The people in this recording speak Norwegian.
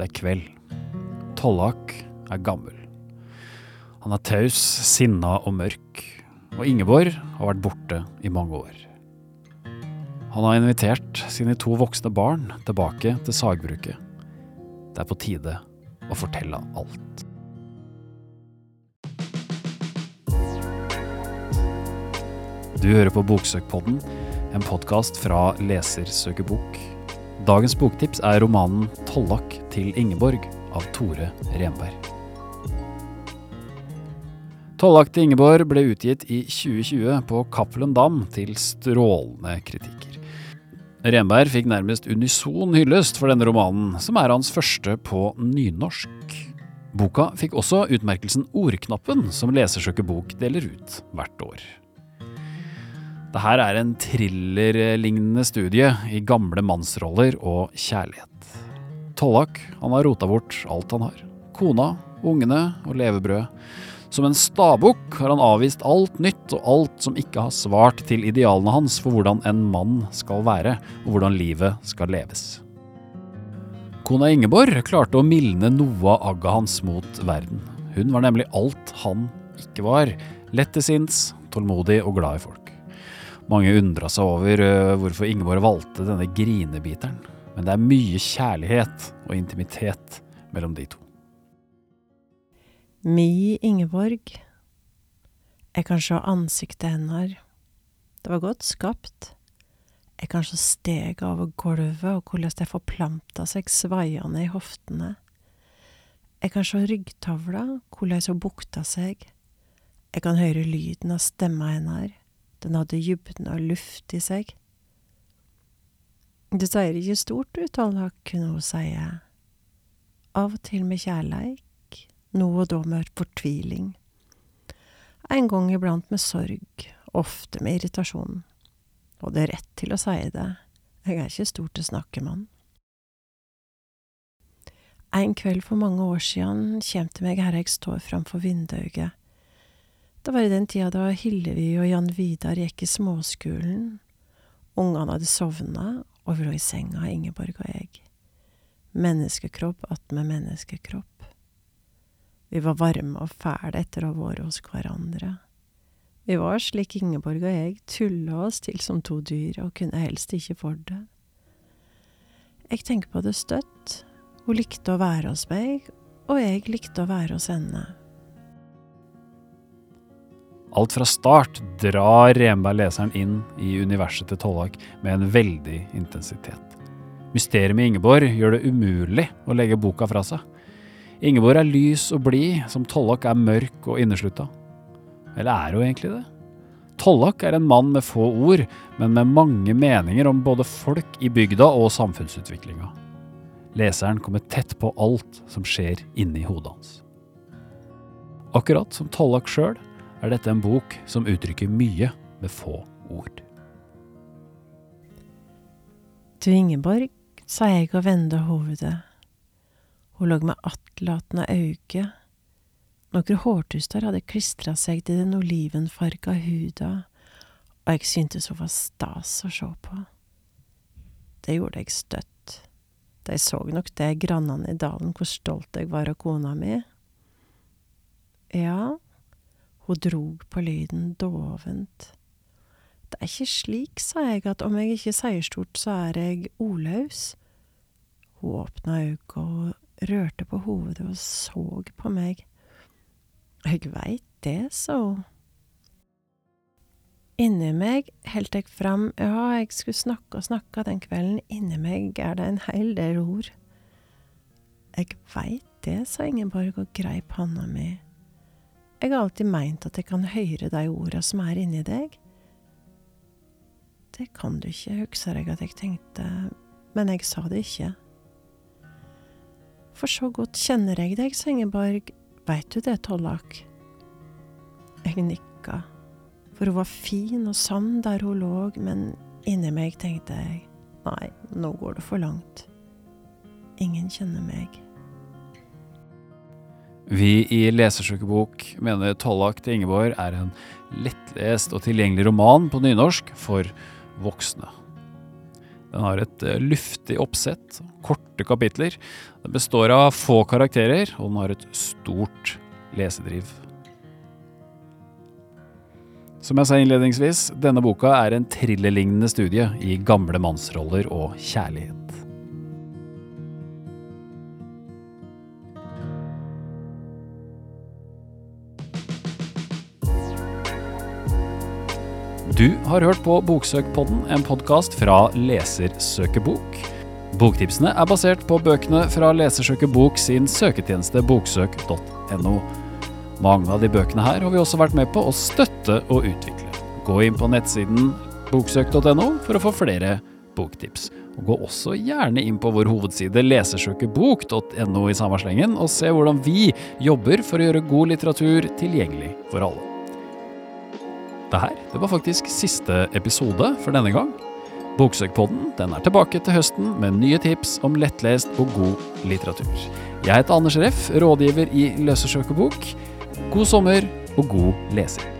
Det er kveld. Tollak er gammel. Han er taus, sinna og mørk, og Ingeborg har vært borte i mange år. Han har invitert sine to voksne barn tilbake til sagbruket. Det er på tide å fortelle alt. Du hører på Boksøkpodden, en podkast fra Leser. Dagens boktips er romanen 'Tollak til Ingeborg' av Tore Renberg. 'Tollak til Ingeborg' ble utgitt i 2020 på Cappelen Dam til strålende kritikker. Renberg fikk nærmest unison hyllest for denne romanen, som er hans første på nynorsk. Boka fikk også utmerkelsen Ordknappen, som Lesersøker bok deler ut hvert år. Det her er en thrillerlignende studie i gamle mannsroller og kjærlighet. Tollak han har rota bort alt han har. Kona, ungene og levebrødet. Som en stabukk har han avvist alt nytt og alt som ikke har svart til idealene hans for hvordan en mann skal være, og hvordan livet skal leves. Kona Ingeborg klarte å mildne noe av agget hans mot verden. Hun var nemlig alt han ikke var. Lett tålmodig og glad i folk. Mange undra seg over uh, hvorfor Ingeborg valgte denne grinebiteren, men det er mye kjærlighet og intimitet mellom de to. Mi Ingeborg. Jeg kan se ansiktet hennes. Det var godt skapt. Jeg kan se steget over gulvet og hvordan det forplanta seg svaiende i hoftene. Jeg kan se ryggtavla, hvordan hun bukta seg. Jeg kan høre lyden av stemma hennes. Den hadde dybden og luft i seg. Det sier ikke stort ut, Tollak, kunne hun si. Av og til med kjærleik, nå og da med fortviling. En gang iblant med sorg, ofte med irritasjon. Og det er rett til å si det, jeg er ikke stor til å snakke med han. En kveld for mange år siden kjem til meg her jeg står framfor vinduet. Det var i den tida da Hillevi og Jan Vidar gikk i småskolen. Ungene hadde sovna, og vi lå i senga, Ingeborg og jeg. Menneskekropp attmed menneskekropp. Vi var varme og fæle etter å ha vært hos hverandre. Vi var slik Ingeborg og jeg tulla oss til som to dyr, og kunne helst ikke for det. Jeg tenker på det støtt. Hun likte å være hos meg, og jeg likte å være hos henne. Alt fra start drar Renberg leseren inn i universet til Tollak med en veldig intensitet. Mysteriet med Ingeborg gjør det umulig å legge boka fra seg. Ingeborg er lys og blid, som Tollak er mørk og inneslutta. Eller er hun egentlig det? Tollak er en mann med få ord, men med mange meninger om både folk i bygda og samfunnsutviklinga. Leseren kommer tett på alt som skjer inni hodet hans. Akkurat som Tollak sjøl er dette en bok som uttrykker mye med få ord. Til Ingeborg, sa jeg å vende hovedet. Hun lå med attlatende øyne. Noen hårtuster hadde klistra seg til den olivenfarga huda, og jeg syntes hun var stas å se på. Det gjorde jeg støtt. De så nok det, grannene i dalen, hvor stolt jeg var av kona mi. Ja, hun drog på lyden dovent. Det er ikke slik, sa jeg, at om jeg ikke sier stort, så er jeg ordløs. Hun åpna øynene og rørte på hovedet og så på meg. Jeg veit det, sa hun. Inni meg heldt jeg fram, ja, jeg skulle snakke og snakke den kvelden, inni meg er det en hel del ord. Jeg veit det, sa Ingeborg og greip handa mi. Jeg har alltid meint at jeg kan høre de orda som er inni deg. Det kan du ikke, husker jeg at jeg tenkte, men jeg sa det ikke. For så godt kjenner jeg deg, Sengeborg, veit du det, Tollak? Jeg nikka, for hun var fin og sann der hun lå, men inni meg tenkte jeg, nei, nå går det for langt. Ingen kjenner meg. Vi i Lesersøkebok mener Tollak til Ingeborg er en lettlest og tilgjengelig roman på nynorsk for voksne. Den har et eh, luftig oppsett, korte kapitler. Den består av få karakterer, og den har et stort lesedriv. Som jeg sa innledningsvis, denne boka er en thrillerlignende studie i gamle mannsroller og kjærlighet. Du har hørt på Boksøkpodden, en podkast fra Lesersøkebok. Boktipsene er basert på bøkene fra Lesersøkebok sin søketjeneste boksøk.no. Mange av de bøkene her har vi også vært med på å støtte og utvikle. Gå inn på nettsiden boksøk.no for å få flere boktips. Og gå også gjerne inn på vår hovedside lesersøkebok.no i samme slengen, og se hvordan vi jobber for å gjøre god litteratur tilgjengelig for alle. Det her det var faktisk siste episode for denne gang. Boksøkpodden den er tilbake til høsten med nye tips om lettlest og god litteratur. Jeg heter Anders Reff, rådgiver i Løsesøkebok. God sommer og god lesing.